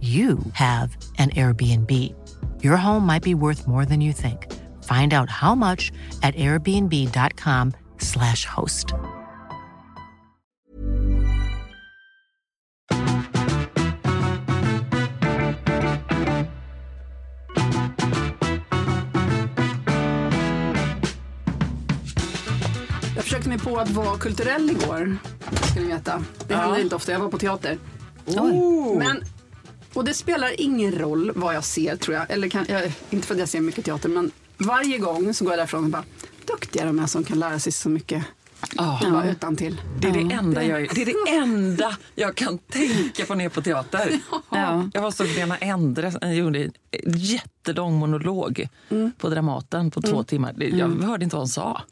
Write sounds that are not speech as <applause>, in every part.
you have an Airbnb. Your home might be worth more than you think. Find out how much at airbnb.com/slash host. Jag försökte mig på att vara kulturell igår. Ska ni veta. Det händer inte ofta. Jag var på teater. Men, och det spelar ingen roll vad jag ser tror jag. Eller kan, jag, inte för att jag ser mycket teater men varje gång så går jag därifrån och bara duktiga de är som kan lära sig så mycket ja, utan till. Det är det, enda jag, det är det <laughs> enda jag kan tänka på när jag är på teater. Ja. Jag var så Lena Endre jag gjorde en jättelång monolog på Dramaten på två timmar. Det- Jag hörde inte vad hon sa. <laughs>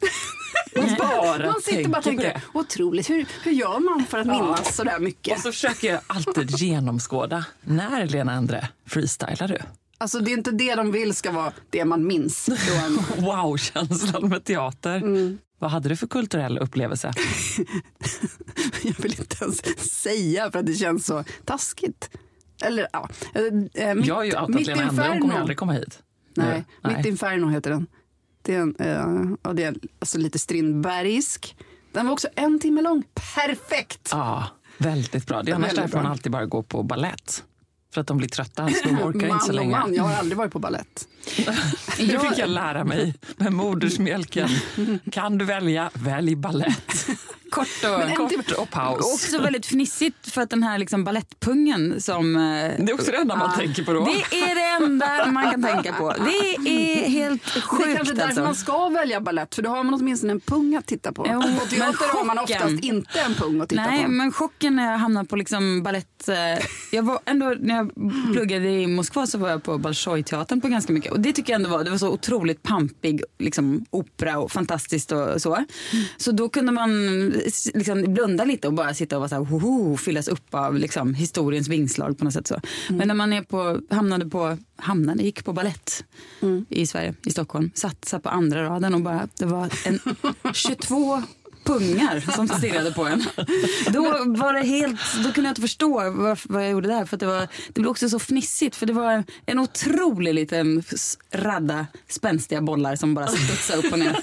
Man bara Man sitter bara och tänker på tänker, otroligt, hur, hur gör man för att minnas sådär mycket? Och så försöker jag alltid genomskåda. När, Lena Endre, freestylar du? Alltså det är inte det de vill ska vara det man minns <laughs> Wow-känslan med teater. Vad hade du för kulturell upplevelse? <laughs> Jag vill inte ens säga för att det känns så taskigt. Eller ja. eh, mitt, Jag har ju outat Lena Endre, hon kommer aldrig komma hit. Nej, Nu. Mitt Inferno heter den. Det är, en, eh, det är alltså lite strindbergsk. Den var också en timme lång. Perfekt! Ja, väldigt bra. Det är annars Väldigt därför man bra. alltid bara går på ballett. För att de blir trötta, så de orkar inte <laughs> så man länge. man, jag har aldrig varit på ballett. <laughs> Det fick jag lära mig med modersmjölken. <laughs> Kan du välja, välj ballett. Kort och, Kort och och paus. också väldigt fnissigt för att den här liksom ballettpungen som... eh, Det är också det enda man tänker på då. Det är det enda man kan tänka på. Det är helt Det är sjukt kanske därför alltså. man ska välja ballett för då har man åtminstone en pung att titta på. Jo, på men teater har man oftast inte en pung att titta Nej, på. men chocken när jag hamnade på liksom ballett. eh, Jag var ändå, när jag pluggade i Moskva så var jag på Bolshoi-teatern på ganska mycket. Och det tycker jag ändå var, det var så otroligt pampig liksom, opera och fantastiskt och så. Så då kunde man liksom blunda lite och bara sitta och vara så här, hoho, fyllas upp av liksom, historiens vingslag på något sätt så. Men när man är på, hamnade på, hamnade, gick på ballett i Sverige, i Stockholm, satt här på andra raden och bara, det var en <laughs> 22 pungar som stirrade på en. Då var det helt, då kunde jag inte förstå vad, vad jag gjorde där. För det, var, det blev också så fnissigt. För det var en otrolig liten radda spänstiga bollar som bara studsade upp och ner.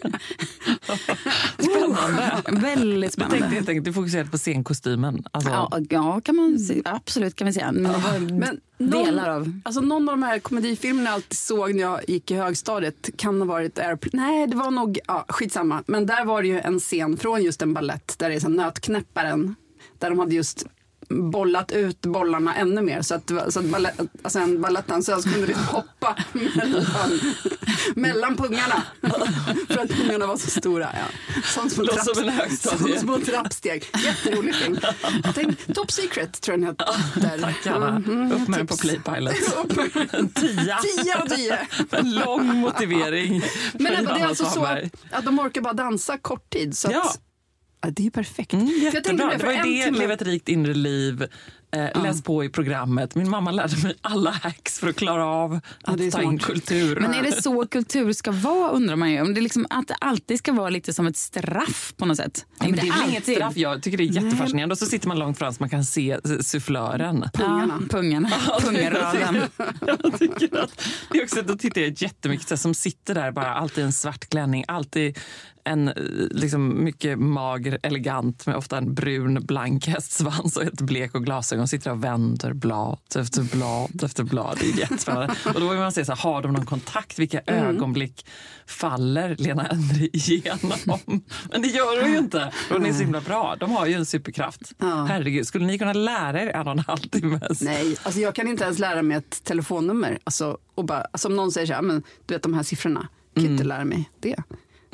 <laughs> <laughs> Spännande. Väldigt Jag spännande. tänkte helt enkelt, du fokuserade på scenkostymen. Alltså, Ja, ja kan man, se- absolut kan man säga. Men Men någon, delar av... Alltså någon av de här komedifilmerna jag alltid såg när jag gick i högstadiet kan ha varit Airplane. Nej, det var nog, ja, skitsamma. Men där var det ju en scen från just en ballett där det är så nötknäpparen. Där de hade just bollat ut bollarna ännu mer så att, så att ballett, alltså en balettdansös kunde liksom hoppa <laughs> mellan, mellan pungarna. <laughs> För att pungarna var så stora. Ja. Som små, Låter som en högstadie. som små trappsteg. Jätterolig film. <laughs> Tänkte, Top Secret tror jag den heter. Tack Anna. Mhm, Upp med den på med- En tia. Tio av tio. En lång motivering. Men det är alltså så att, att de orkar bara dansa kort tid. Så Ja. att, ja, det är perfekt. Mm, jättebra. det, Det var ju det, timme- Lev ett rikt inre liv. Eh, läs på i programmet. Min mamma lärde mig alla hacks för att klara av att är ta in kultur. Men är det så kultur ska vara undrar man ju. Om det liksom, att det alltid ska vara lite som ett straff på något sätt. Nej, men det är väl inget straff. Jag tycker det är jättefascinerande. Och så sitter man långt fram så man kan se eh, sufflören. Ja, pungarna. Pungraden. <laughs> Jag tycker att det är också, då tittar jag jättemycket så här, som sitter där bara alltid en svart klänning, alltid en eh, liksom, mycket mager, elegant med ofta en brun blank hästsvans och ett blek och glasögon sitter och vänder blad efter blad efter blad. Det är jättespännande. <laughs> Och då vill man se, så här, har de någon kontakt? Vilka ögonblick faller Lena Endre igenom? <laughs> Men det gör hon ju inte. Hon är så himla bra. De har ju en superkraft. Ja. Herregud, skulle ni kunna lära er en och en halv timmes Nej, alltså jag kan inte ens lära mig ett telefonnummer. Alltså, och bara, alltså om någon säger så här, men du vet de här siffrorna, kan jag inte lära mig det.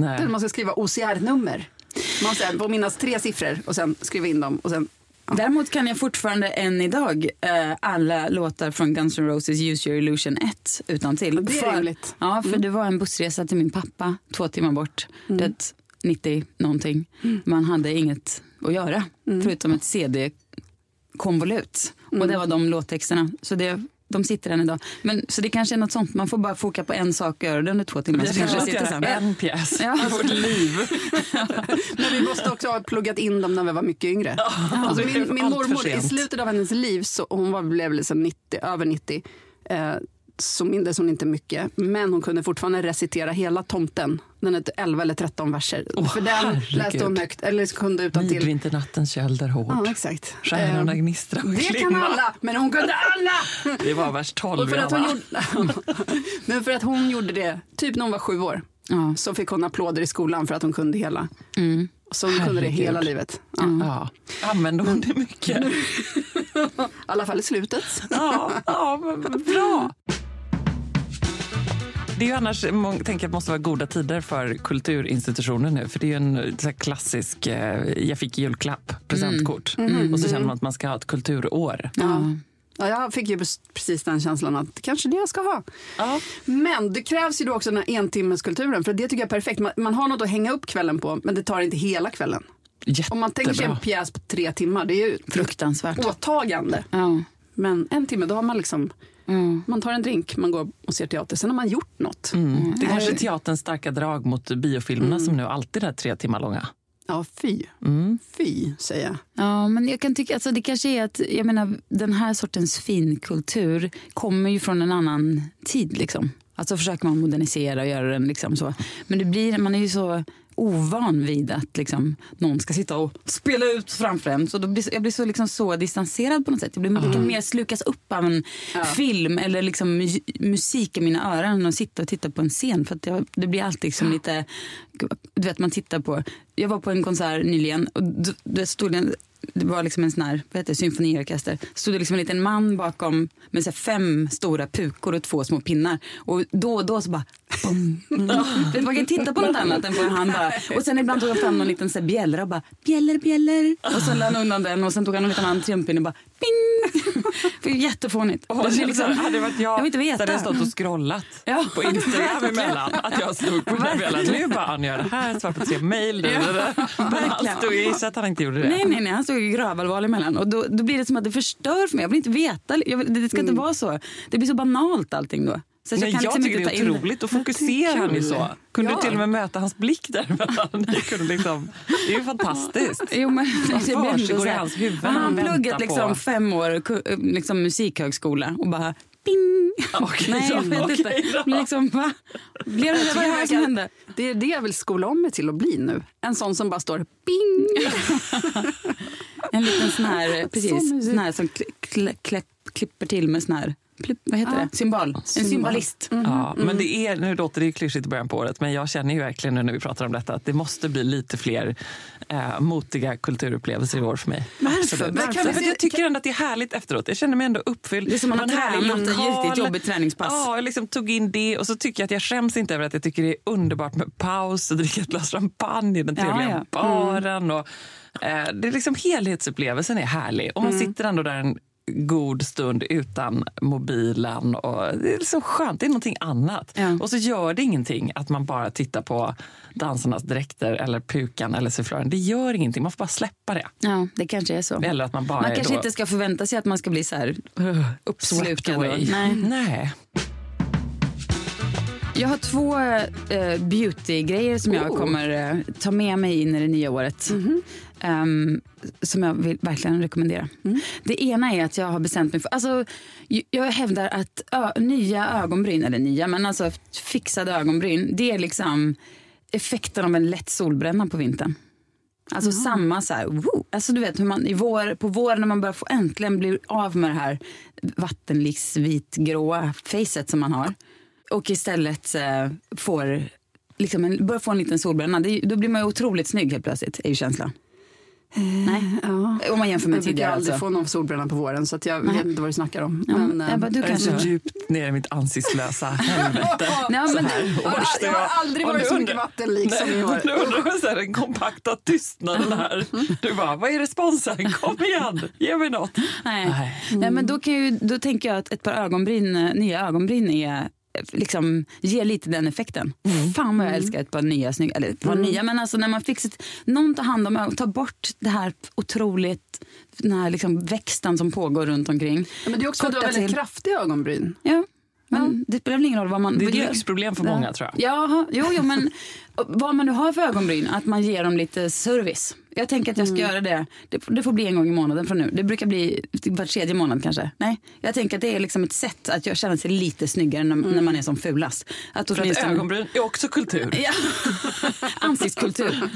Nej. Det är när man ska skriva OCR-nummer. Man får minnas tre siffror och sen skriva in dem och sen Däremot kan jag fortfarande än idag eh, alla låtar från Guns N' Roses Use Your Illusion 1 utan till. det är rimligt. Ja, för det var en bussresa till min pappa två timmar bort. Det 90 någonting. Man hade inget att göra förutom ett CD-konvolut. Och det var de låttexterna. Så det, de sitter än idag. Men, så det kanske är något sånt. Man får bara foka på en sak och göra det under två timmar. Så kanske sitter sen. en pjäs Ja. i vårt liv. <laughs> Men vi måste också ha pluggat in dem när vi var mycket yngre. Alltså det min, min mormor, i slutet av hennes liv, så, hon var, blev liksom 90, över 90, eh, så mindes hon inte mycket. Men hon kunde fortfarande recitera hela tomten. Den är 11 eller 13 verser. Åh, För den herregud. läste hon högt, eller kunde utan till. Midvinternattens köld är hård. Ja, exakt. Stjärnorna Eh, gnistrar och Det kan glimmar. alla, men hon kunde alla! Det var vers 12 Och för att hon gjorde, <laughs> men för att hon gjorde det, typ när hon var sju år, Ja. så fick hon applåder i skolan för att hon kunde hela. Mm. Så hon kunde det hela livet. Ja. Ja. Använde hon det mycket? <laughs> I alla fall i slutet. Ja, ja men bra. Det är ju annars, många tänker att det måste vara goda tider för kulturinstitutioner nu. För det är ju en så här klassisk, eh, jag fick julklapp, presentkort. Och så känner man att man ska ha ett kulturår. Ja. Ja, jag fick ju precis den känslan att det kanske det jag ska ha. Ja. Men det krävs ju då också den här entimmeskulturen. För det tycker jag är perfekt. Man, man har något att hänga upp kvällen på, men det tar inte hela kvällen. Om man tänker sig en Jättebra. pjäs på tre timmar, det är ju Fruktansvärt. åtagande. Ja. Men en timme, då har man liksom, Mm. man tar en drink, man går och ser teater. Sen har man gjort något. Mm. Det är kanske är teaterns starka drag mot biofilmerna som nu alltid är tre timmar långa. Ja, fy. Mm. Fy, säger jag. Ja, men jag kan tycka, alltså det kanske är att, jag menar, den här sortens finkultur kommer ju från en annan tid liksom. Alltså försöker man modernisera och göra den liksom så. Men det blir, man är ju så ovan vid att liksom, någon ska sitta och spela ut framför en. Så då blir, jag blir så, liksom, så distanserad på något sätt. Jag, blir, jag kan mer slukas upp av en film eller liksom, mu- musik i mina öron än att sitta och titta på en scen. För att jag, det blir alltid liksom lite... Du vet, man tittar på... Jag var på en konsert nyligen och det stod en det var liksom en sån här, vad heter det, symfoniorkester. stod det liksom en liten man bakom med så fem stora pukor och två små pinnar. Och då och då så bara... Mm. <laughs> Man kan titta på något annat än på han bara. Och sen ibland tog han fram någon liten så här bjällra och bara bjäller, bjäller. Och så la han undan den och sen tog han en liten annan trumpinne och bara ping. <laughs> Det är jättefånigt. Och Det blir liksom- hade det varit jag, jag vill inte veta. så hade jag stått och scrollat Ja. på Instagram <laughs> emellan. Att jag stod på bjällan. Nu bara han gör det här, svarar på tre mejl. Men han stod att han inte gjorde det. Nej, nej, nej, han stod ju gravallvarlig emellan. Och då, då blir det som att det förstör för mig. Jag vill inte veta. Jag vill, det ska inte vara så. Det blir så banalt allting då. Så Nej, jag, kan liksom tycker det är in otroligt. Och fokuserar han ju så. Kunde Ja. du till och med möta hans blick? Ni kunde liksom, det är ju fantastiskt. Jo, men ändå försiggår i hans huvud Han har han pluggat liksom på- fem år liksom musikhögskola och bara ping. Okej, Nej, jag vet inte. då. Liksom, va? Blev det, det här som hände? Det är det jag vill skola om mig till att bli nu. En sån som bara står bing. <laughs> En liten sån här, precis, sån här som kli, kli, klipp, klipper till med sån här, vad heter det? Symbol. En symbolist. Ja, men det är, nu låter det ju klyschigt i början på året, men jag känner ju verkligen nu när vi pratar om detta att det måste bli lite fler eh, motiga kulturupplevelser i år för mig. Varför? Varför? För att jag tycker ändå att det är härligt efteråt. Jag känner mig ändå uppfylld. Det är som man har tränat ett jobbigt träningspass. Ja, jag liksom tog in det och så tycker jag att jag skäms inte över att jag tycker det är underbart med paus och dricka ett glas champagne i den Ja, trevliga ja. Mm. baren. Och, eh, det är liksom helhetsupplevelsen är härlig och man Mm. sitter ändå där en god stund utan mobilen. Och det är så skönt, det är någonting annat. Ja. Och så gör det ingenting att man bara tittar på dansarnas dräkter eller pukan eller sufflören. Det gör ingenting, man får bara släppa det. Ja, det kanske är så. Eller att man bara Man kanske då inte ska förvänta sig att man ska bli så här <laughs> uppslukad. Nej. Nej. Jag har två uh, beautygrejer som jag Oh. kommer eh, ta med mig in i det nya året. Ehm, som jag vill verkligen rekommendera. Det ena är att jag har bestämt mig för... Alltså, jag hävdar att ö, nya ögonbryn, eller nya, men alltså fixade ögonbryn, det är liksom effekten av en lätt solbränna på vintern. Alltså samma så här, woo. Alltså du vet hur man i vår, på våren när man börjar få äntligen bli av med det här vattenliksvitgråa facet som man har. Och istället eh, får, liksom en, börjar få en liten solbränna. Det, då blir man ju otroligt snygg helt plötsligt, är ju känslan. Nej, Ja. om man jämför med Jag brukar tidigare aldrig alltså. få någon solbränna på våren så att jag vet inte vad du snackar om. Ja, Men, jag bara, du Jag är så kanske... djupt ner i mitt ansiktslösa <laughs> helvete. Nej, men, här års jag har aldrig varit så mycket vattenlik som i år. Nu undrar jag den kompakta tystnaden här. Du bara, vad är responsen? <laughs> Kom igen, ge mig något. nej. Nej. Nej, men då, kan ju, då tänker jag att ett par ögonbryn, eh, nya ögonbryn är eh, liksom ger lite den effekten. Fan vad jag älskar ett par nya snygga, eller ett par nya, men alltså när man fixar ett- någon tar hand om ögonen, tar bort det här otroligt, den här liksom växten som pågår runt omkring. Ja, men det är också att du har väldigt till. kraftiga ögonbryn. Ja, men det spelar väl ingen roll vad man... Det är ett lyxproblem för många tror jag. Jaha, jo, jo, men <laughs> vad man nu har för ögonbryn, att man ger dem lite service. Jag tänker att jag ska göra det. det. Det får bli en gång i månaden från nu. Det brukar bli var tredje månad kanske. Nej, jag tänker att det är liksom ett sätt att jag känner sig lite snyggare när, när man är som fulast. Att För att ögonbryn är också kultur. <laughs> Ja, <laughs> ansiktskultur.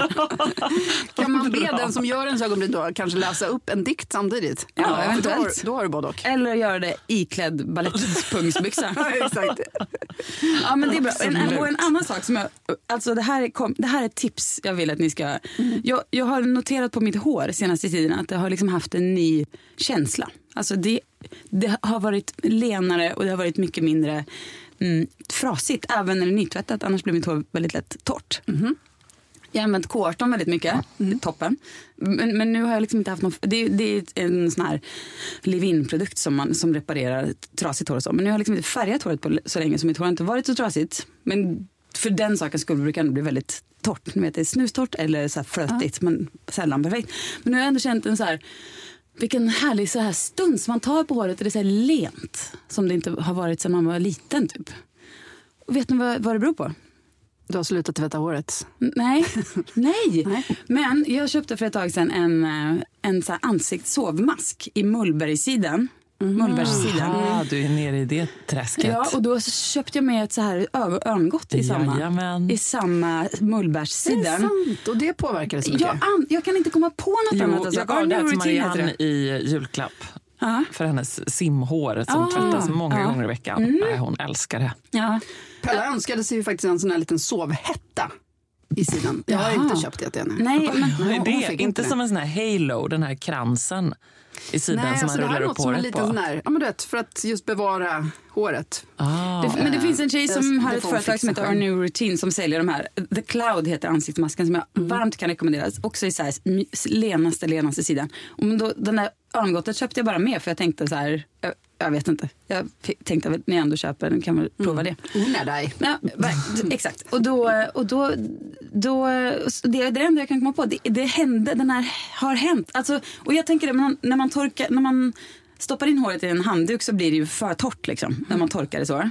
<laughs> Kan man be den som gör ens ögonbryn då kanske läsa upp en dikt samtidigt? Ja, för då, har, eventuellt. då har du både och. Eller göra det iklädd balettpungsbyxa. Exakt. Ja, men det är bra. En, och en annan sak som jag, alltså det här, är kom, det här är ett tips jag vill att ni ska... Jag, jag har noterat på mitt hår senaste tiden att det har liksom haft en ny känsla. Alltså det, det har varit lenare och det har varit mycket mindre mm, frasigt, även när det är nytvättat. Annars blir mitt hår väldigt lätt torrt. Jag har använt K18 väldigt mycket, toppen. Men, men nu har jag liksom inte haft någon... Det, det är en sån här leave-in-produkt som, man, som reparerar trasigt hår och så. Men nu har jag liksom inte färgat håret på så länge så mitt hår har inte varit så trasigt. Men för den sakens skull brukar det bli väldigt torrt. Ni vet, det är snustort eller så flötigt, men sällan perfekt. Men nu har jag ändå känt en så här... Vilken härlig så här stund som man tar på håret och det är så här lent. Som det inte har varit sedan man var liten typ. Och vet ni vad, vad det beror på? Du har slutat tvätta håret. Nej. <laughs> Nej. Nej. Men jag köpte för ett tag sedan en, eh, en så här ansiktssovmask i Mullbergssidan. Mullbergssidan. Ah, du är nere i det träsket. Ja, och då köpte jag med ett så här örngott i samma, Jajamän. i samma Det är sant. Och det påverkar det så mycket. Jag, an, jag kan inte komma på något Jo, annat. Alltså. jag gav det här till Marianne det. i julklapp. Ja. För hennes simhår som Ah, tvättas många ja. gånger i veckan. Nej, hon älskar det. Ja. Pella önskade sig ju faktiskt en sån här liten sovhätta i sidan. Jag har Jaha. inte köpt det henne. Nej, men hon det? Inte inte som en sån här halo, den här kransen i sidan Nej, som alltså man rullar är upp något som en håret på. sån här, ja men du vet, för att just bevara håret. Ah. Det, men det finns en tjej som Det- har det ett företag som heter Our. New Routine som säljer de här. The Cloud heter ansiktsmasken som jag varmt kan rekommendera. Också i så här lenaste, lenaste sidan. Och men då, den där örngottet köpte jag bara med för jag tänkte så här, jag, vet inte. Jag tänkte att när jag ändå köper den kan väl prova det. Unna dig. Ja, <laughs> exakt. Och då, och då, då det är det enda jag kan komma på. Det, det hände, den här har hänt. Alltså, och jag tänker det, när man, man torkar, när man stoppar in håret i en handduk så blir det ju för torrt liksom, när man torkar det så.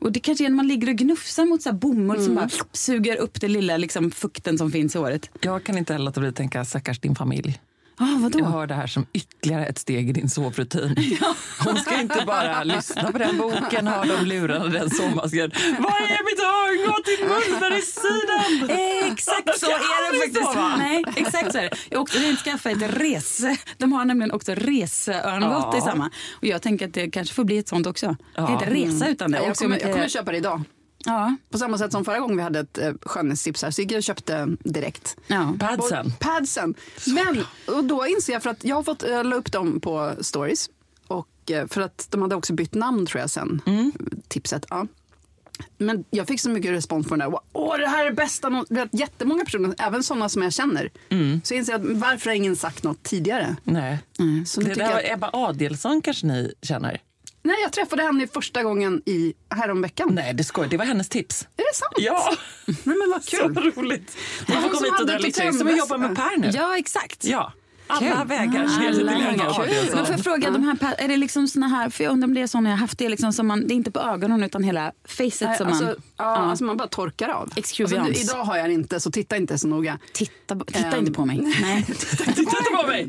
Och det kanske är när man ligger och gnufsar mot så bomull som bara suger upp det lilla liksom, fukten som finns i håret. Jag kan inte heller låta bli att tänka stackars din familj. Ah, vadå? Jag hör det här som ytterligare ett steg i din sovrutin. <laughs> Hon ska inte bara lyssna på den boken, ha de lurarna, den sovmasken. Vad är mitt örngott i munnen i sidan? Exakt så är det faktiskt. sova. Nej, exakt så är det. Jag har också rent skaffa ett rese. De har nämligen också reseörngott Ja. i samma. Och jag tänker att det kanske får bli ett sånt också. Ja. inte resa utan det. Jag kommer, jag kommer köpa det idag. Ja, På samma sätt som förra gången vi hade ett eh, skönhetstips här så gick jag och köpte direkt. ja. Padsen. Padsen. Men och då inser jag för att jag har fått jag la upp dem på stories. Och eh, för att de hade också bytt namn tror jag sen. Mm. Tipset. Ja. Men jag fick så mycket respons på den där. Åh, det här är bästa. nå-" Det är Jättemånga personer, även sådana som jag känner. Så jag inser att varför har ingen sagt något tidigare? Nej. Så nu Det där jag, Ebba Adielsson kanske ni känner? Nej, jag träffade henne första gången i, häromveckan. Nej, det skojar. Det var hennes tips. Är det sant? Ja, Nej, men vad <laughs> så kul. roligt. Hon hon får komma hit och dra livsväg. Som hotellväska. jobbar med Per nu. Ja, exakt. Ja. Alla vägar alla vägar. Men får jag fråga, de här, är det liksom såna här, för jag undrar om det är såna jag har haft, det är liksom som man, det är inte på ögonen utan hela facet Nej, som alltså, man... ja, alltså man bara torkar av. Alltså, Exuvians. du, idag har jag det inte, så titta inte så noga. Titta, titta Ehm. inte på mig. Nej. Titta inte på mig!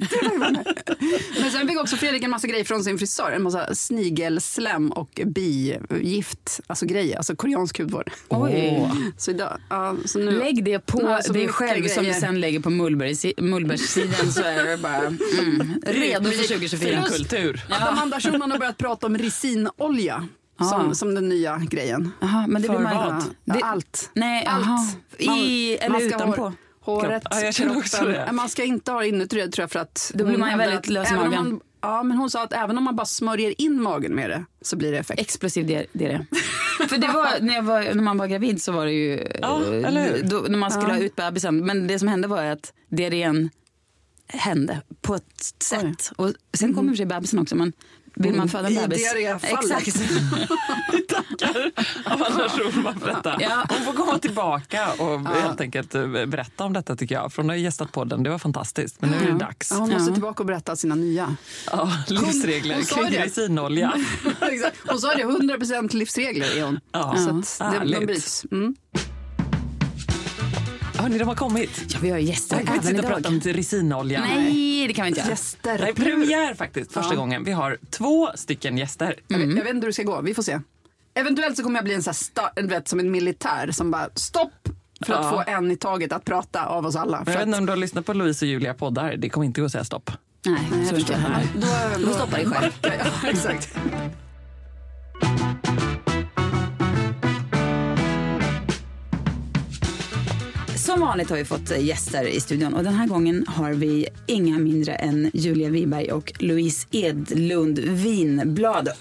Men sen fick också Fredrik en massa grejer från sin frisör. En massa snigelslem och bigift, alltså grejer, alltså koreansk hudvård. Oj. Så idag, ja, så nu, Lägg det på Ja, dig själv som du sen lägger på Mullbergssidan så är det bara mm, redo för 2024. Kultur. Att Amanda Schulman har börjat prata om resinolja som, som den nya grejen. Jaha, men det För blir man, vad? Ja, Det- allt. Nej, allt. aha. I eller ska ha utanpå? hår- Håret, Ja, jag känner också kroppen. det. Man ska inte ha inuti det tror jag för att... Då blir man ju väldigt lös i magen. Man, ja, men hon sa att även om man bara smörjer in magen med det så blir det effekt. Explosiv det, det är det. För det var, när, jag var, när man var gravid så var det ju... Ja, eh, eller hur? Då, när man skulle ha ut bebisen. Men det som hände var att diarrén hände på ett sätt. Och sen kom i och för sig bebisen också. Men vill man föda en I bebis... diarréfallet. Exakt. <laughs> Tackar Amanda Schulman för detta. Ja. Hon får komma tillbaka och helt enkelt eh, berätta om detta tycker jag. För hon har gästat podden, det var fantastiskt. Men nu är det dags. Ja, hon måste Ja. tillbaka och berätta sina nya. Ja, livsregler hon sa kring det. resinolja. <laughs> Hon sa det, 100% livsregler är hon. Ja, Så att det, de bryts. Mm. Hörni, de har kommit. Ja, vi har gäster Jag kan inte även sitta och prata om resinolja. Nej, det kan vi inte göra. Gäster. Nej, premiär faktiskt, första Ja. gången. Vi har två stycken gäster. Jag, vet, jag vet inte hur det ska gå, vi får se. Eventuellt så kommer jag bli en så här vet, som en militär som bara stopp för att Ja. få en i taget att prata av oss alla. Jag vet inte om du har lyssnat på Louise och Julia poddar. Det kommer inte gå att säga stopp. Nej, jag inte jag heller. då, Då stoppar dig själv. Ja, exakt. Som vanligt har vi fått eh, gäster i studion och den här gången har vi inga mindre än Julia Wiberg och Louise Edlund Vinblad. Öh,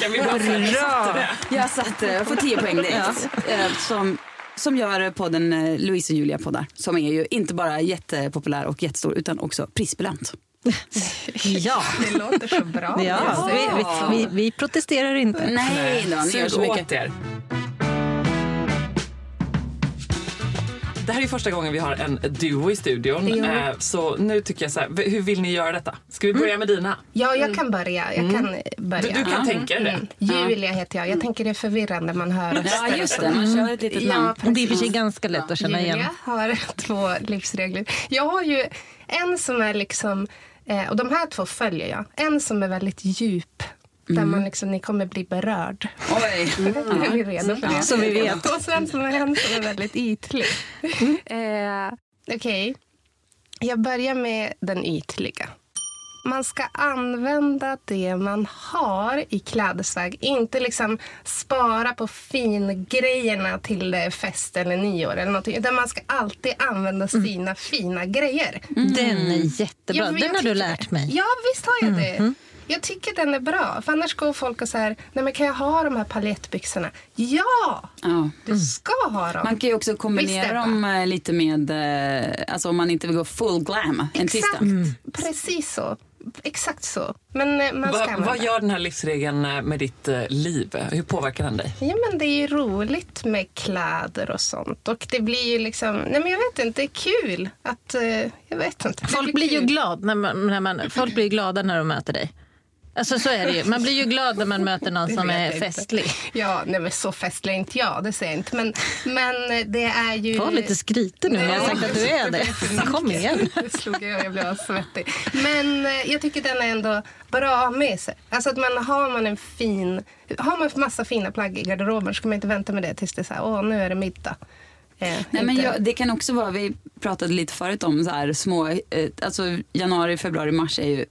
Kan vi bara! Jag satte, jag får 10 poäng direkt. Eh, Som, som gör podden eh, Louise och Julia poddar. Som är ju inte bara jättepopulär och jättestor utan också prisbelönt. <laughs> Ja, Det låter så bra. ja. Vi, vi, vi, vi protesterar inte. Nej då, ni gör Sug så mycket. åt er. Det här är första gången vi har en duo i studion. Jo. Eh, Så nu tycker jag så här, hur vill ni göra detta? Ska vi börja med dina? Ja, jag kan börja. Jag kan börja. Du, du kan tänka dig det. Mm. Julia heter jag. Jag tänker det är förvirrande man hör Ja, just det. Man kör ett litet namn. Och det är för sig ganska lätt att känna igen. Julia har <laughs> två livsregler. Jag har ju en som är liksom, eh, och de här två följer jag. En som är väldigt djup. Där man liksom, ni kommer bli berörd. Oj. <laughs> Är ni redo för det? Som vi vet. Och sen som är en som är väldigt ytlig. Eh, Okej. Jag börjar med den ytliga. Man ska använda det man har i klädesväg. Inte liksom spara på fingrejerna till eh, fest eller nyår. Eller någonting, utan man ska alltid använda sina fina grejer. Den är jättebra. Ja, Den har du lärt mig. Ja, visst har jag det. Jag tycker den är bra. För annars går folk och säger, nej men kan jag ha de här paljettbyxorna? Ja, Ja. du ska ha dem. Man kan ju också kombinera dem eh, lite med, eh, alltså om man inte vill gå full glam en tisdag. Exakt, precis så. Exakt så. Men eh, man ska Va, vad gör den här livsregeln med ditt liv? Hur påverkar den dig? Ja, men det är ju roligt med kläder och sånt. Och det blir ju liksom, nej men jag vet inte, det är kul att, jag vet inte. Folk blir ju kul. glad när man, när man, folk blir glada när de möter dig. Alltså så är det ju. Man blir ju glad när man möter någon som är jag inte. festlig. Ja, nej men så festlig är inte jag, det säger jag inte. Men, men det är ju... Var lite skrytig nu när jag har sagt att du är det. Kom igen. Det slog jag, jag blev svettig. Men eh, jag tycker den är ändå bra att ha med sig. Alltså att man har man en fin, har man massa fina plagg i garderoben så kan man inte vänta med det tills det är så här, åh nu är det middag. Eh, Nej, men jag, det kan också vara, vi pratade lite förut om så här små, eh, alltså januari, februari, mars är ju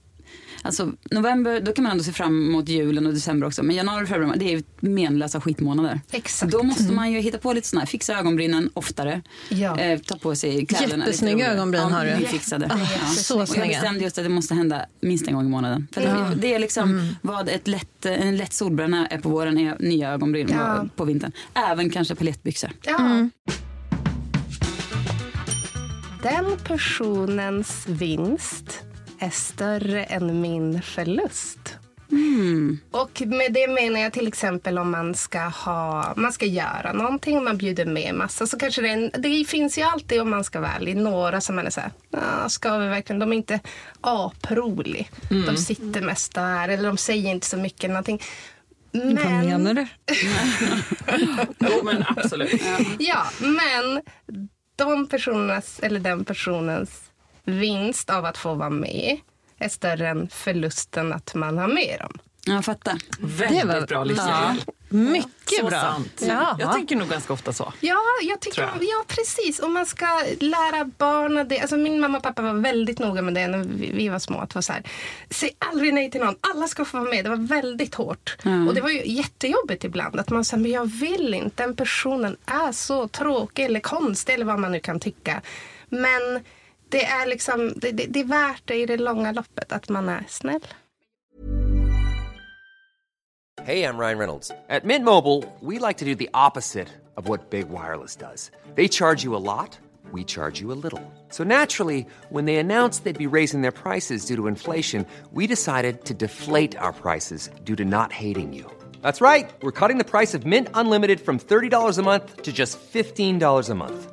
Alltså, november, då kan man ändå se fram emot julen och december också. Men januari och februari, det är ju menlösa skitmånader. Exakt. Då måste man ju hitta på lite sådana här, fixa ögonbrynen oftare. Ja. Eh, ta på sig kläderna Jättesnygga ögonbryn ja, har du. Nyfixade. Ah, ja. så Och jag snygga. bestämde just att det måste hända minst en gång i månaden. För det, det är liksom Mm. vad ett lätt, en lätt solbränna är på våren är nya ögonbryn Ja. på vintern. Även kanske palettbyxor. Ja. Den personens vinst är större än min förlust. Och med det menar jag till exempel om man ska, ha, man ska göra någonting, man bjuder med massa. Så kanske det, en, det finns ju alltid, om man ska vara ärlig, några som man är så här, "Ah, ska vi verkligen? De är inte aprolig. De sitter mest där eller de säger inte så mycket någonting. Men, Vad menar du? <laughs> Jo, men absolut. Ja, men de personernas, eller den personens vinst av att få vara med är större än förlusten att man har med dem. Jag fattar. Väldigt var- bra livsregel. Mycket Så bra. sant. Ja. Jag tänker nog ganska ofta så. Ja, jag tycker, Tror jag. ja precis. Och man ska lära barnen det. Alltså min mamma och pappa var väldigt noga med det när vi, vi var små. Att vara så här, säg aldrig nej till någon. Alla ska få vara med. Det var väldigt hårt. Och det var ju jättejobbigt ibland. Att man sa, men jag vill inte. Den personen är så tråkig eller konstig eller vad man nu kan tycka. Men det är liksom, det, det, det är värt det i det långa loppet att man är snäll. Hey, I'm Ryan Reynolds. At Mint Mobile, we like to do the opposite of what Big Wireless does. They charge you a lot, we charge you a little. So naturally, when they announced they'd be raising their prices due to inflation, we decided to deflate our prices due to not hating you. That's right. We're cutting the price of Mint Unlimited from $30 a month to just $15 a month.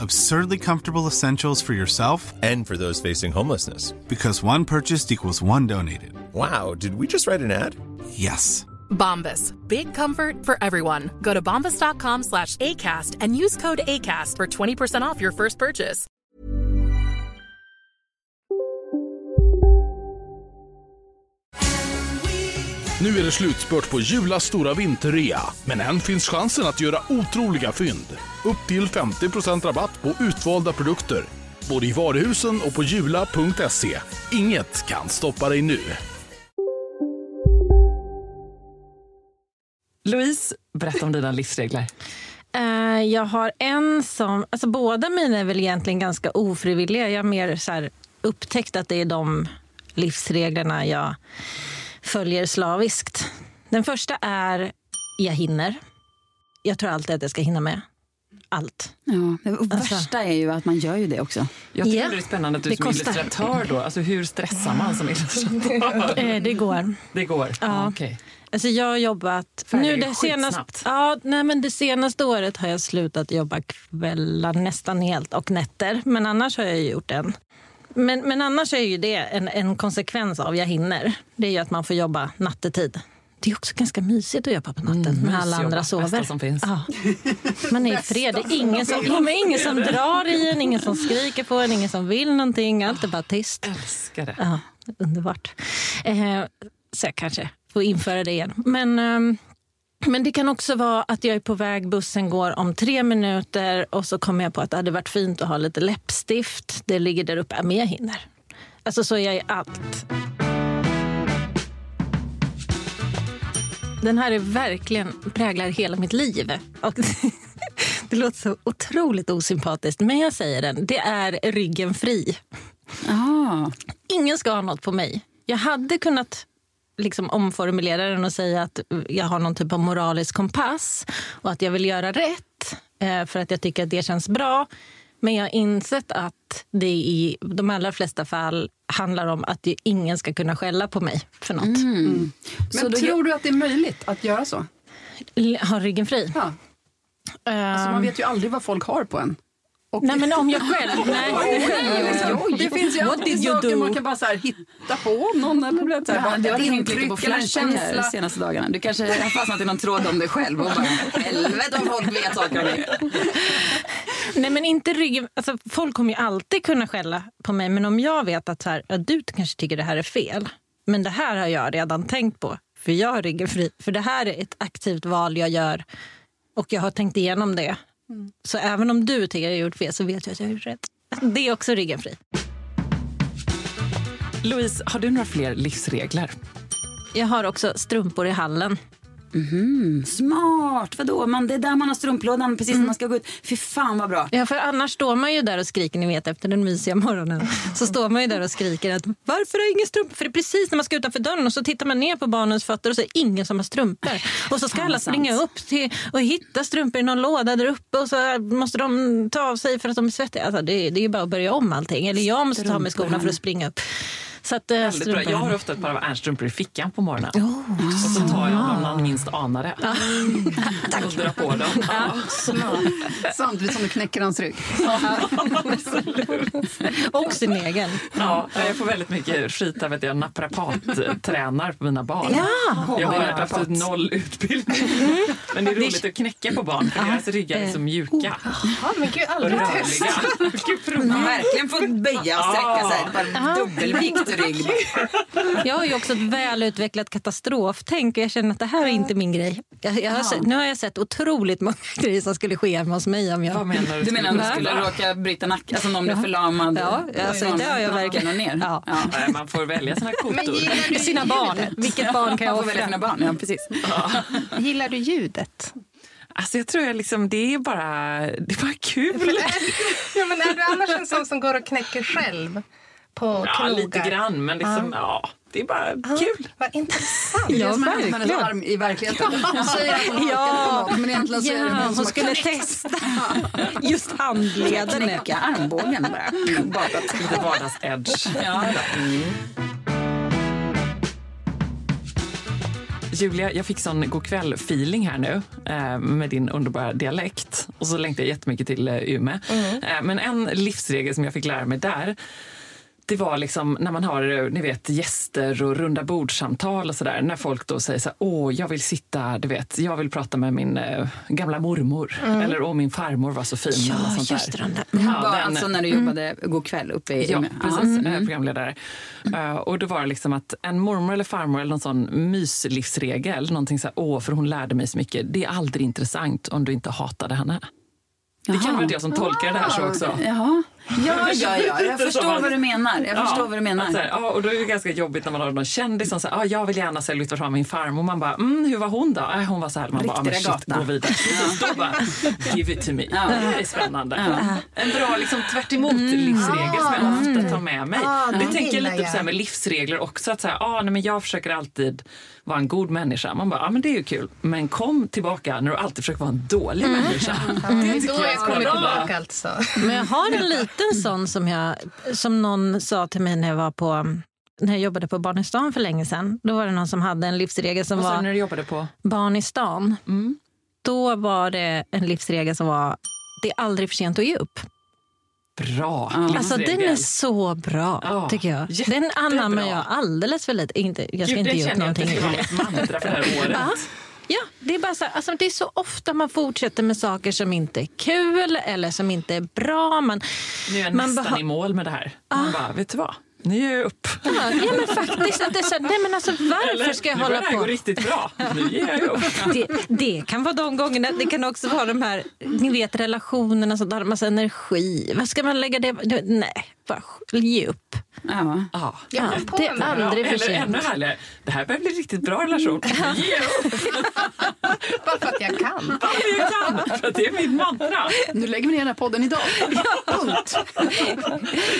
Absurdly comfortable essentials for yourself And for those facing homelessness. because one purchased equals one donated. Wow, did we just write an ad? Yes. Bombas. Big comfort for everyone. Go to bombas.com slash ACAST and use code ACAST for 20% off your first purchase. Nu är det slutspurt på Julas stora vinterrea, men än finns chansen att göra otroliga fynd. Upp till 50% rabatt på utvalda produkter, både i varuhusen och på jula.se. Inget kan stoppa dig nu. Louise, berätta om dina livsregler. Eh, jag har en som... Alltså båda mina är väl egentligen ganska ofrivilliga. Jag har mer så här upptäckt att det är de livsreglerna jag följer slaviskt. Den första är jag hinner. Jag tror alltid att jag ska hinna med allt. Ja, det Alltså. värsta är ju att man gör ju det också. Jag tycker Ja, det är spännande att du det som kostar. illustratör då, alltså hur stressar man som illustratör? <laughs> Eh, det går. Det går? Ja. okej. Alltså jag har jobbat... Nu det, senaste, ja, nej, men det senaste året har jag slutat jobba kvällar nästan helt och nätter. Men annars har jag gjort en. Men, men annars är ju det en, en konsekvens av jag hinner. Det är ju att man får jobba nattetid. Det är också ganska mysigt att jobba på natten Mm, när alla andra sover. som finns. Ja. Man är i fred. Det är ingen som, ja, <laughs> ingen som drar i en, ingen som skriker på en, ingen som vill någonting. Allt är bara tyst. Älskar det. Ja, underbart. Eh, så jag kanske får införa det igen. Men, ehm, men det kan också vara att jag är på väg, bussen går om tre minuter och så kommer jag på att det hade varit fint att ha lite läppstift. Det ligger där uppe. Men jag hinner. Alltså så är jag i allt. Den här är verkligen präglar hela mitt liv. Och <laughs> det låter så otroligt osympatiskt, men jag säger den. Det är ryggen fri. Ah. Ingen ska ha något på mig. Jag hade kunnat liksom omformulera den och säga att jag har någon typ av moralisk kompass och att jag vill göra rätt. eh, för att jag tycker att det känns bra. Men jag har insett att det i de allra flesta fall handlar om att ingen ska kunna skälla på mig för något. Men Så då- tror du att det är möjligt att göra så? Ha ryggen fri. Ja. Alltså, man vet ju aldrig vad folk har på en. Och Nej, men om jag själv... <laughs> Nej. det finns ju What alltid saker do? man kan bara så här hitta på någon. Eller vet, så här, bara Du har hängt lite på känsla. de senaste dagarna. Du kanske har fastnat i någon tråd om dig själv och bara helvete om folk vet saker om dig. <laughs> Nej, men inte ryggen. Alltså, folk kommer ju alltid kunna skälla på mig. Men om jag vet att så här, att du kanske tycker det här är fel. Men det här har jag redan tänkt på. För jag har ryggen fri. För det här är ett aktivt val jag gör. Och jag har tänkt igenom det. Så även om du tycker jag har gjort fel så vet jag att jag har gjort rätt. Det är också ryggen fri. Louise, har du några fler livsregler? Jag har också strumpor i hallen. Mhm, smart! Vadå? Man, det är där man har strumplådan precis när man ska gå ut. Fy fan vad bra. Ja, för annars står man ju där och skriker, ni vet efter den mysiga morgonen. Så står man ju där och skriker att varför har ingen strumpor? För det är precis när man ska utanför dörren och så tittar man ner på barnens fötter och så är det ingen som har strumpor. Och så ska alla springa upp till och hitta strumpor i någon låda där uppe och så måste de ta av sig för att de är svettiga. Alltså, det, det är ju bara att börja om allting. Eller jag måste ta av mig skorna för att springa upp. Så att, eh, bra. Jag har ofta ett par av Ernsts strumpor i fickan på morgonen. och så tar jag dem när man minst anar det. <laughs> Och drar på dem. Ja. Samtidigt som du knäcker hans rygg. Och sin egen. Ja, jag får väldigt mycket skit av att jag naprapattränar på mina barn. Ja. Jag har absolut noll utbildning. <laughs> Men det är roligt att knäcka på barn för deras ryggar är så mjuka Ja, men gud, och aldrig test. rörliga. Gud, Man verkligen får böja och sträcka sig. Det är bara dubbelvikt i rygg. Jag har ju också ett välutvecklat katastroftänk och jag känner att det här är inte min grej. Jag, jag har sett, nu har jag sett otroligt många <laughs> grejer som skulle ske hemma hos mig om jag... Vad menar du? Du menar om du skulle råka bryta nacken, alltså om du är förlamad? Ja, alltså, det har jag verkligen. Ner. Ja. Nej, Man får välja sina Men kotor. gillar du Sina barn. Vilket barn kan jag Man får välja sina offra? barn, ja precis. Gillar du ljudet? Alltså jag tror jag liksom, det är bara, det är bara kul. <laughs> ja, men är du annars en sån som går och knäcker själv på Ja, knogar? lite grann, men liksom, ja, det är bara kul. Vad intressant. Det är Ja, det med hennes arm i verkligheten. Hon säger att hon Ja. något, men egentligen så är det Ja, hon som skulle testa just handleden. Knäcka armbågen bara. Bakat. Lite vardags-edge. Ja, Julia, jag fick sån godkväll-feeling här nu eh, med din underbara dialekt. Och så längtar jag jättemycket till eh, Umeå. Eh, men en livsregel som jag fick lära mig där det var liksom när man har eh, ni vet, gäster och runda bordssamtal och sådär. När folk då säger så här, åh, jag vill sitta, du vet, jag vill prata med min eh, gamla mormor. Eller åh, min farmor var så fin. eller Ja, sånt just där. Ja, den- alltså när du jobbade God kväll uppe i Ja, precis. Ja. eh, Programledare. Eh, och då var det liksom att en mormor eller farmor eller någon sån myslivsregel, någonting så här, åh, för hon lärde mig så mycket. Det är aldrig intressant om du inte hatade henne. Det kan Jaha. vara jag som tolkar det här så också. Jaha. Ja, ja, ja, jag förstår vad du menar. Jag förstår vad du menar. här, ja, och då är det ganska jobbigt när man har någon kändis som säger ah, jag vill gärna här, lyfta fram min farmor. Man bara, mm, hur var hon då? Äh, hon var så här. Man bara, ah, men Riktiga shit, gata. gå vidare. Precis, då bara, give it to me. Ja. Det är spännande. En bra liksom, tvärt emot livsregel som jag ofta tar med mig. Ah, det det tänker jag lite på så här med livsregler också. Att så här, ah, nej, men jag försöker alltid vara en god människa. Man bara, ah, men det är ju kul. Men kom tillbaka när du alltid försöker vara en dålig människa. Det tycker Då jag är jag kommit bra. tillbaka alltså. Men jag har en liten sån som, jag, som någon sa till mig när jag var på när jag jobbade på Barn i stan för länge sedan. Då var det någon som hade en livsregel som var när du jobbade på? Barn i stan. Mm. Då var det en livsregel som var det är aldrig för sent att ge upp. Bra Alltså den är så bra Ja, tycker jag. Den anammar jag alldeles för lite. Inte, jag ska Gud, inte ge upp känner jag att det någonting. ska vara mantra för det här året. Ja. Det är bara så, alltså, det är så ofta man fortsätter med saker som inte är kul eller som inte är bra. Man, Nu är jag man nästan i mål med det här. Man bara, vet du vad? Nu ger jag upp. Ja, ja, men faktiskt. Att det är så, nej, men alltså, varför Eller, ska jag nu hålla börjar det här på? gå riktigt bra. Nu ger jag upp. Det, det kan vara de gångerna. Det kan också vara de här ni vet, relationerna som tar en massa energi. Vad ska man lägga det det- Nej, bara ge upp. Ja. Ja. Ja, det är aldrig för Eller sent. ännu härligare, det här börjar bli riktigt bra relation. Ge <laughs> upp! Bara för att jag kan. Ja, jag kan, för det är mitt mantra. Nu lägger vi ner den här podden idag. Punkt. Nu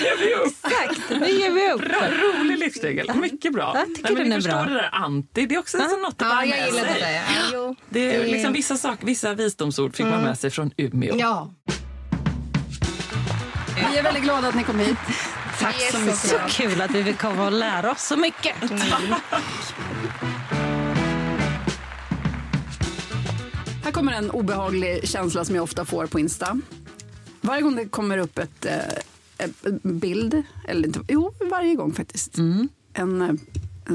ger vi upp. Exakt. Nu ger vi upp. Bra, rolig livsregel. Mycket bra. Jag tycker Nej, men den ni är förstår bra. det där anti. Det är också liksom något att Ja, jag med gillar sig. det där. Ja. Det är liksom vissa, sak, vissa visdomsord fick man med sig från Umeå. Ja. Vi är väldigt glada att ni kom hit. Tack så så mycket. Så kul att vi fick komma och lära oss så mycket. Här kommer en obehaglig känsla som jag ofta får på Insta. Varje gång det kommer upp ett, eh, ett bild, eller inte, jo, varje gång faktiskt. En, eh,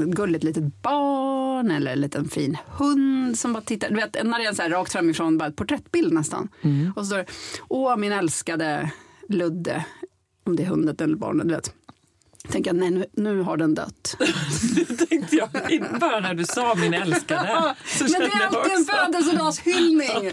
ett gulligt litet barn eller en liten fin hund som bara tittar. Du vet, när det är så här rakt framifrån, bara ett porträttbild nästan. Och så står det, åh min älskade Ludde, om det är hunden eller barnet, du vet. Tänker jag, nej nu, nu har den dött. <laughs> tänkte jag bara när du sa min älskade. Så Men det är alltid en födelsedagshyllning. <laughs>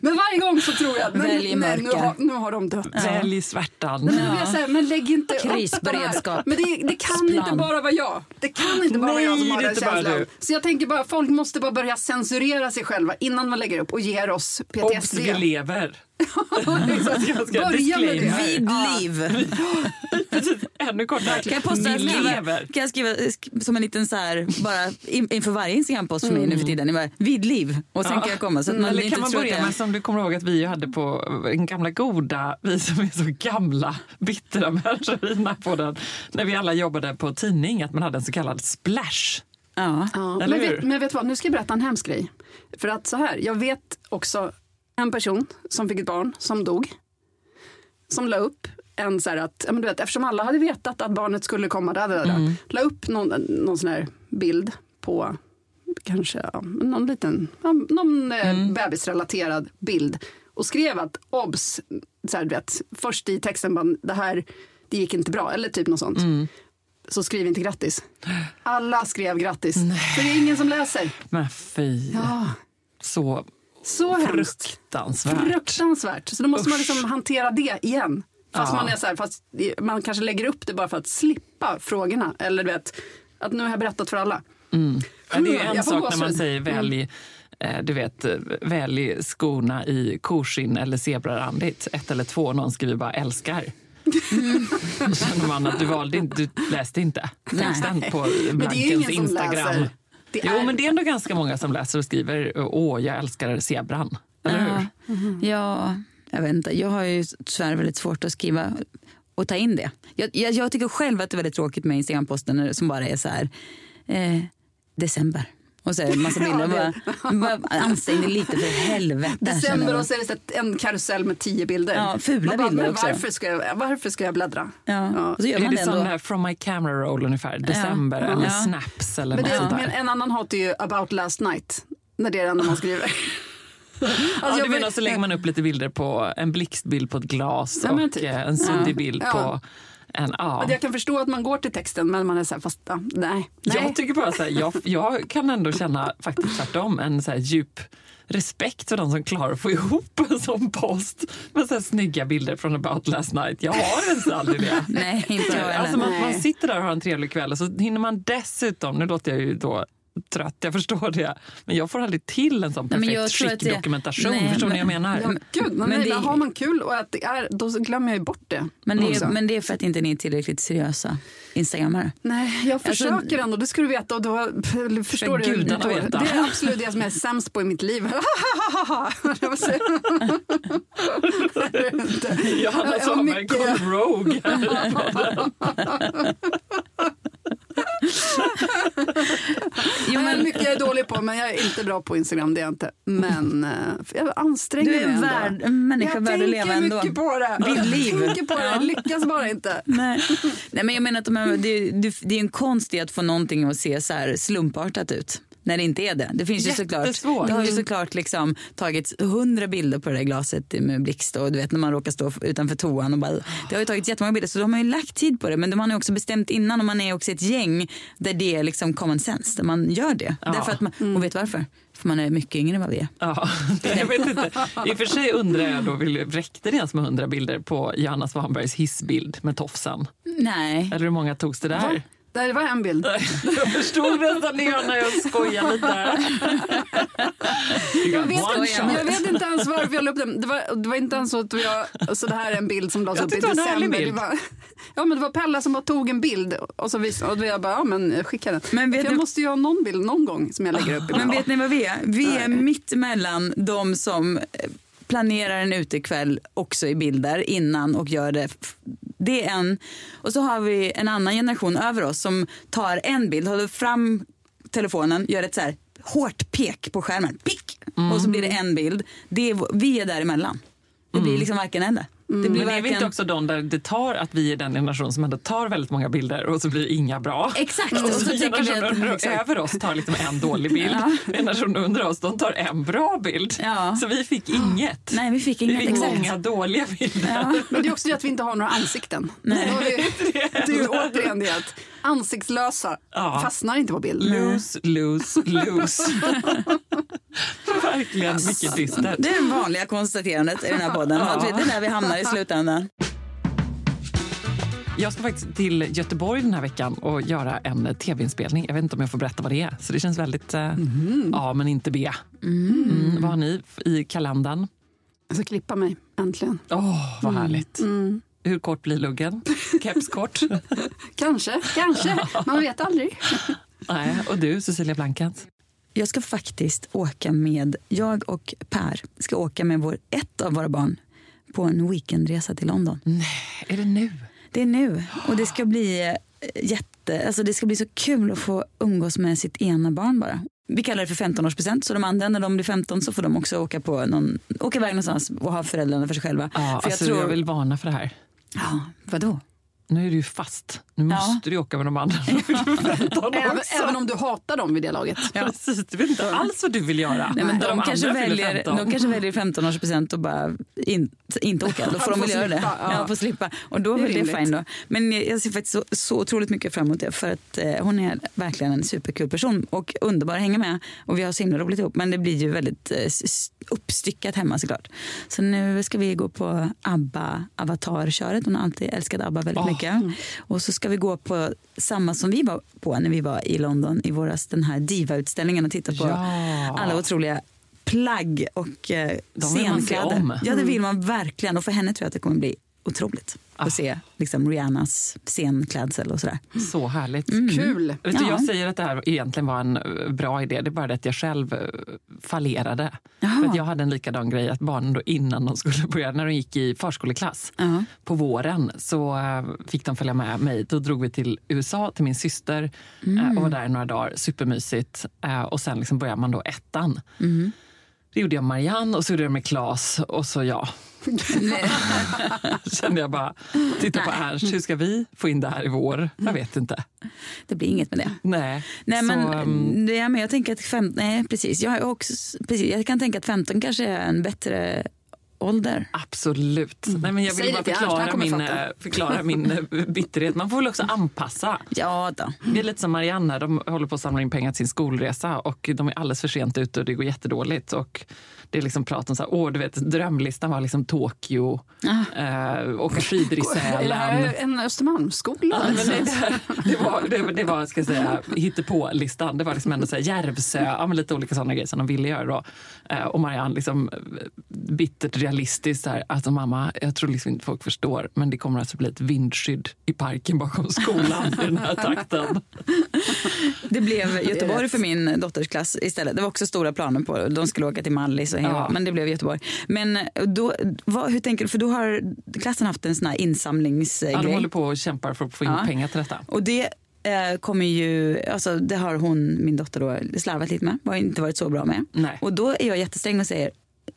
Men varje gång så tror jag, Välj men, nej, nu, har, nu har de dött. Välj svärtan. Men, då blir jag här, men lägg inte upp Krisberedskap. det. Men det, det kan Plan. inte bara vara jag. Det kan inte bara vara jag som Nej, har det den inte bara känslan. du. Så jag tänker bara, folk måste bara börja censurera sig själva innan man lägger upp och ger oss Obs, PTSD. vi lever. Börja med det. Vid liv. <laughs> Ännu kortare. Kan jag, posta, lever. kan jag skriva sk- som en liten så här, bara in, inför varje Instagram-post för mig nu för tiden, det var vid liv och sen Ja. kan jag komma så att man Eller inte kan man börja med som du kommer ihåg att vi hade på en gamla goda, vi som är så gamla, bittra människor i den här podden, när vi alla jobbade på tidning, att man hade en så kallad splash. Ja. Ja, Eller men, vet, men vet du vad, nu ska jag berätta en hemsk grej. För att så här, jag vet också en person som fick ett barn som dog. Som la upp en så här att, ja, men du vet, eftersom alla hade vetat att barnet skulle komma, där, där, där, Mm. la upp någon, någon sån här bild på kanske ja, någon liten, ja, någon eh, Mm. bebisrelaterad bild. Och skrev att obs, så här, du vet, först i texten bara, det här, det gick inte bra, eller typ något sånt. Mm. Så skriv inte grattis. Alla skrev grattis, för det är ingen som läser. Men fy, Ja, så så hemskt. fruktansvärt. Fruktansvärt. Så då måste man liksom hantera det igen. Fast, Ja. man är så här, fast man kanske lägger upp det bara för att slippa frågorna. Eller du vet, att nu har jag berättat för alla. Mm. Ja, det är en Jag sak när man säger välj, eh, du vet, välj skorna i korskinn eller zebrarandigt. Ett eller två, någon skriver bara älskar. Då <laughs> känner man att du valde inte, du läste inte texten på Men Blankens Instagram. läser. Det Jo, är- men det är ändå ganska många som läser och skriver åh, jag älskar zebran. Eller hur? Ja, ja, jag vet inte. Jag har ju tyvärr väldigt svårt att skriva och ta in det. Jag, jag, jag tycker själv att det är väldigt tråkigt med Instagram-posten som bara är så här, eh, december. Och så är det en massa bilder. Ja, bara, ansträng dig lite för helvete. December och så är det så en karusell med tio bilder. Ja, fula bara, bilder också. Varför ska, jag, varför ska jag bläddra? Ja, och så gör Är man det där from my camera roll ungefär? December eller Ja. snaps eller Men, något det, sånt där? men en annan hatar ju about last night. När det är det enda man skriver. <laughs> ja, jag du menar så lägger man upp lite bilder på en blixtbild på ett glas Ja, och typ. eh, en suddig Ja. bild Ja. på en... Ja. Jag kan förstå att man går till texten men man är så här, fast ja, nej. nej. Jag tycker bara så här, jag, jag kan ändå känna faktiskt tvärtom en så här djup respekt för de som klarar att få ihop en sån post med så här snygga bilder från about last night. Jag har ens aldrig det. <laughs> Nej, inte jag. Alltså man, man sitter där och har en trevlig kväll och så hinner man dessutom, nu låter jag ju då trött, jag förstår det, men jag får aldrig till en sån men perfekt jag skickdokumentation. Nej, Förstår ni vad jag men- menar? Ja, gud, men, Men det- har man kul och att det är, då glömmer jag bort det. Men det, är, men det är för att inte ni är tillräckligt seriösa instagrammare. Nej, jag Alltså- försöker ändå, det ska du veta. Och då, förstår du? gudarna då, veta. det är absolut det som jag är sämst på i mitt liv. <laughs> Jag. Johanna Jag kom rogue. <laughs> <laughs> Jo, men, mycket jag är dålig på, men jag är inte bra på Instagram. Det är jag inte. Men eh, jag anstränger du mig är en, värld, en människa jag värd att leva tänker ändå. mycket på det. Vid liv. Jag tänker på det, jag lyckas bara inte. Nej. Nej, men jag menar att de här, det, det, det är en konst i att få någonting att se så här slumpartat ut. När det inte är det. Det finns ju såklart, det har ju såklart liksom tagits hundra bilder på det där glaset med blixt och du vet när man råkar stå utanför toan och bara, det har ju tagits jättemånga bilder så då har man ju lagt tid på det men man har ju också bestämt innan och man är också ett gäng där det är liksom common sense, där man gör det. Ja. Därför att man, och vet varför? För man är mycket yngre än vad vi är. Ja, <laughs> jag vet inte. I och för sig undrar jag då, räckte det ens med 100 bilder på Johanna Svanbergs hissbild med tofsen? Nej. Eller hur många togs det där? Nej, det var en bild. Jag förstod nästan det när jag skojade lite. Jag vet, jag vet inte ens varför jag la upp den. Det var, det var inte ens så att jag, alltså det här är en bild som lades upp i december. Det bild. var, ja, men det var Pella som bara tog en bild och så visade, och då jag bara, ja men skicka den. Men vet För jag ni- måste ju ha någon bild någon gång som jag lägger upp. Men vet ni vad vi är? Vi är mitt emellan de som eh, planerar en utekväll också i bilder innan och gör det. Det är en. Och så har vi en annan generation över oss som tar en bild, håller fram telefonen, gör ett så här hårt pek på skärmen. Pick! Och så blir det en bild. Det är, vi är däremellan. Det blir liksom varken eller. Det blir Men är vi inte också de där det tar att vi är den generation som ändå tar väldigt många bilder och så blir inga bra? Exakt. Och Och så så tycker vi generationen att- över oss tar liksom en dålig bild. Generationen under oss de tar en bra bild. Så vi fick inget. Nej, vi fick Vi inget. fick Exakt. många dåliga bilder. Men det är också det att vi inte har några ansikten. Nej. Vi- <laughs> Det är ju återigen det att ansiktslösa Ja. fastnar inte på bild. Lose, lose, lose. <laughs> Verkligen mycket dystert. Det är det vanliga konstaterandet i den här podden. Vi- Det är där vi hamnar i slutändan. Jag ska faktiskt till Göteborg den här veckan och göra en tv-inspelning. Jag vet inte om jag får berätta vad det är. Så det känns väldigt eh, A men inte B. Mm, vad har ni i kalendern? Jag ska klippa mig, äntligen. Åh, vad härligt. Hur kort blir luggen? <laughs> Kepskort? <laughs> Kanske, kanske. Man vet aldrig. <laughs> Nej. Och du, Cecilia Blankens? Jag ska faktiskt åka med, jag och Per ska åka med vår, ett av våra barn på en weekendresa till London. Nej, är det nu? Det är nu och det ska bli eh, jätte, alltså det ska bli så kul att få umgås med sitt ena barn bara. Vi kallar det för 15-årspresent så de andra när de blir 15 så får de också åka på någon, åka iväg någonstans och ha föräldrarna för sig själva. Ja, för jag alltså, tror, jag vill varna för det här. ja, vadå? Nu är du ju fast. Nu Ja. måste du åka med de andra. när <laughs> du fyller 15 Även, även om du hatar dem vid det laget. <laughs> Precis, du vet inte alls vad du vill göra. Nej, men När de, kanske väljer, 15. de kanske väljer 15-årspresent och bara in, inte åka. Då får de väl göra det. ja. Ja, får slippa. Och då Det är väl det fine då. Men jag ser faktiskt så, så otroligt mycket fram emot det för att eh, hon är verkligen en superkul person och underbar att hänga med. Och vi har så himla roligt ihop. Men det blir ju väldigt eh, uppstyckat hemma såklart. Så nu ska vi gå på ABBA Avatar-köret. Hon har alltid älskat ABBA väldigt Åh. mycket. Och så ska vi gå på samma som vi var på när vi var i London i våras, den här Diva-utställningen och titta på Ja. alla otroliga plagg och eh, De scenkläder. Ja, det vill man verkligen. Och för henne tror jag att det kommer bli otroligt Ah. att se liksom, Rihannas scenklädsel och sådär. Så härligt. Kul. Vet du, Ja. Jag säger att det här egentligen var en eh, bra idé. Det är bara det att jag själv eh, fallerade. För att jag hade en likadan grej att barnen då innan de skulle börja, när de gick i förskoleklass Ja. på våren så eh, fick de följa med mig. Då drog vi till USA till min syster eh, och var där i några dagar. Supermysigt. Och sen liksom började man då ettan. Det gjorde jag med Marianne och så gjorde jag med Claes och så jag. <laughs> Kände jag bara, titta på Ernst, hur ska vi få in det här i vår? Jag vet inte. Det blir inget med det. Nej. Nej, så, men, ehm, det är, men jag tänker att fem, nej, precis. Jag, också, precis. jag kan tänka att 15 kanske är en bättre ålder. Absolut. Nej, men jag Säg vill det bara han förklara min, fatta. eh, förklara min eh, bitterhet. Man får väl också anpassa. Ja då. Det är lite som Marianne, de håller på att samla in pengar till sin skolresa och de är alldeles för sent ute och det går jättedåligt. Och det är liksom prat om så här, åh, du vet, drömlistan var liksom Tokyo, eh, åka skidor i <laughs> Sälen. en Östermalmsskola? Men det, det, var, det, det var, ska jag säga, hittepå-listan. Det var liksom ändå så här, Järvsö, ja, men lite olika sådana grejer som de ville göra. Då. Eh, och Marianne liksom eh, bittert realistiskt så här, alltså mamma, jag tror liksom inte folk förstår, men det kommer alltså bli ett vindskydd i parken bakom skolan i den här takten. Det blev Göteborg för min dotters klass istället. Det var också stora planer på. De skulle åka till Mallis hänga Ja. men det blev Göteborg. Men då, vad, hur tänker du? För då har klassen haft en sån här insamlingsgrej. Ja, de håller på och kämpar för att få in Ja. pengar till detta. Och det eh, kommer ju, alltså det har hon, min dotter då, slarvat lite med. Har inte varit så bra med. Nej. Och då är jag jättesträng och säger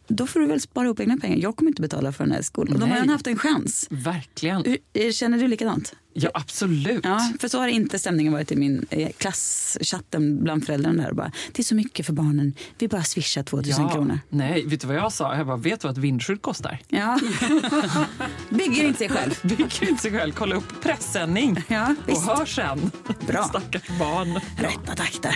då får du väl spara ihop egna pengar. Jag kommer inte betala för den här skolan. Och de har redan haft en chans. Verkligen. Hur- eh, Känner du likadant? Ja, absolut. Ja, för så har inte stämningen varit i min eh, klasschatten bland föräldrarna där. Bara, det är så mycket för barnen, vi bara swishar 2000 kronor. Nej, vet du vad jag sa? Jag bara, vet du vad ett vindskydd kostar? Ja. <laughs> Bygger inte sig själv. Bygg inte sig själv, kolla upp pressändning Ja, och visst. hör sen. Bra. Stackars barn. Rätta takter.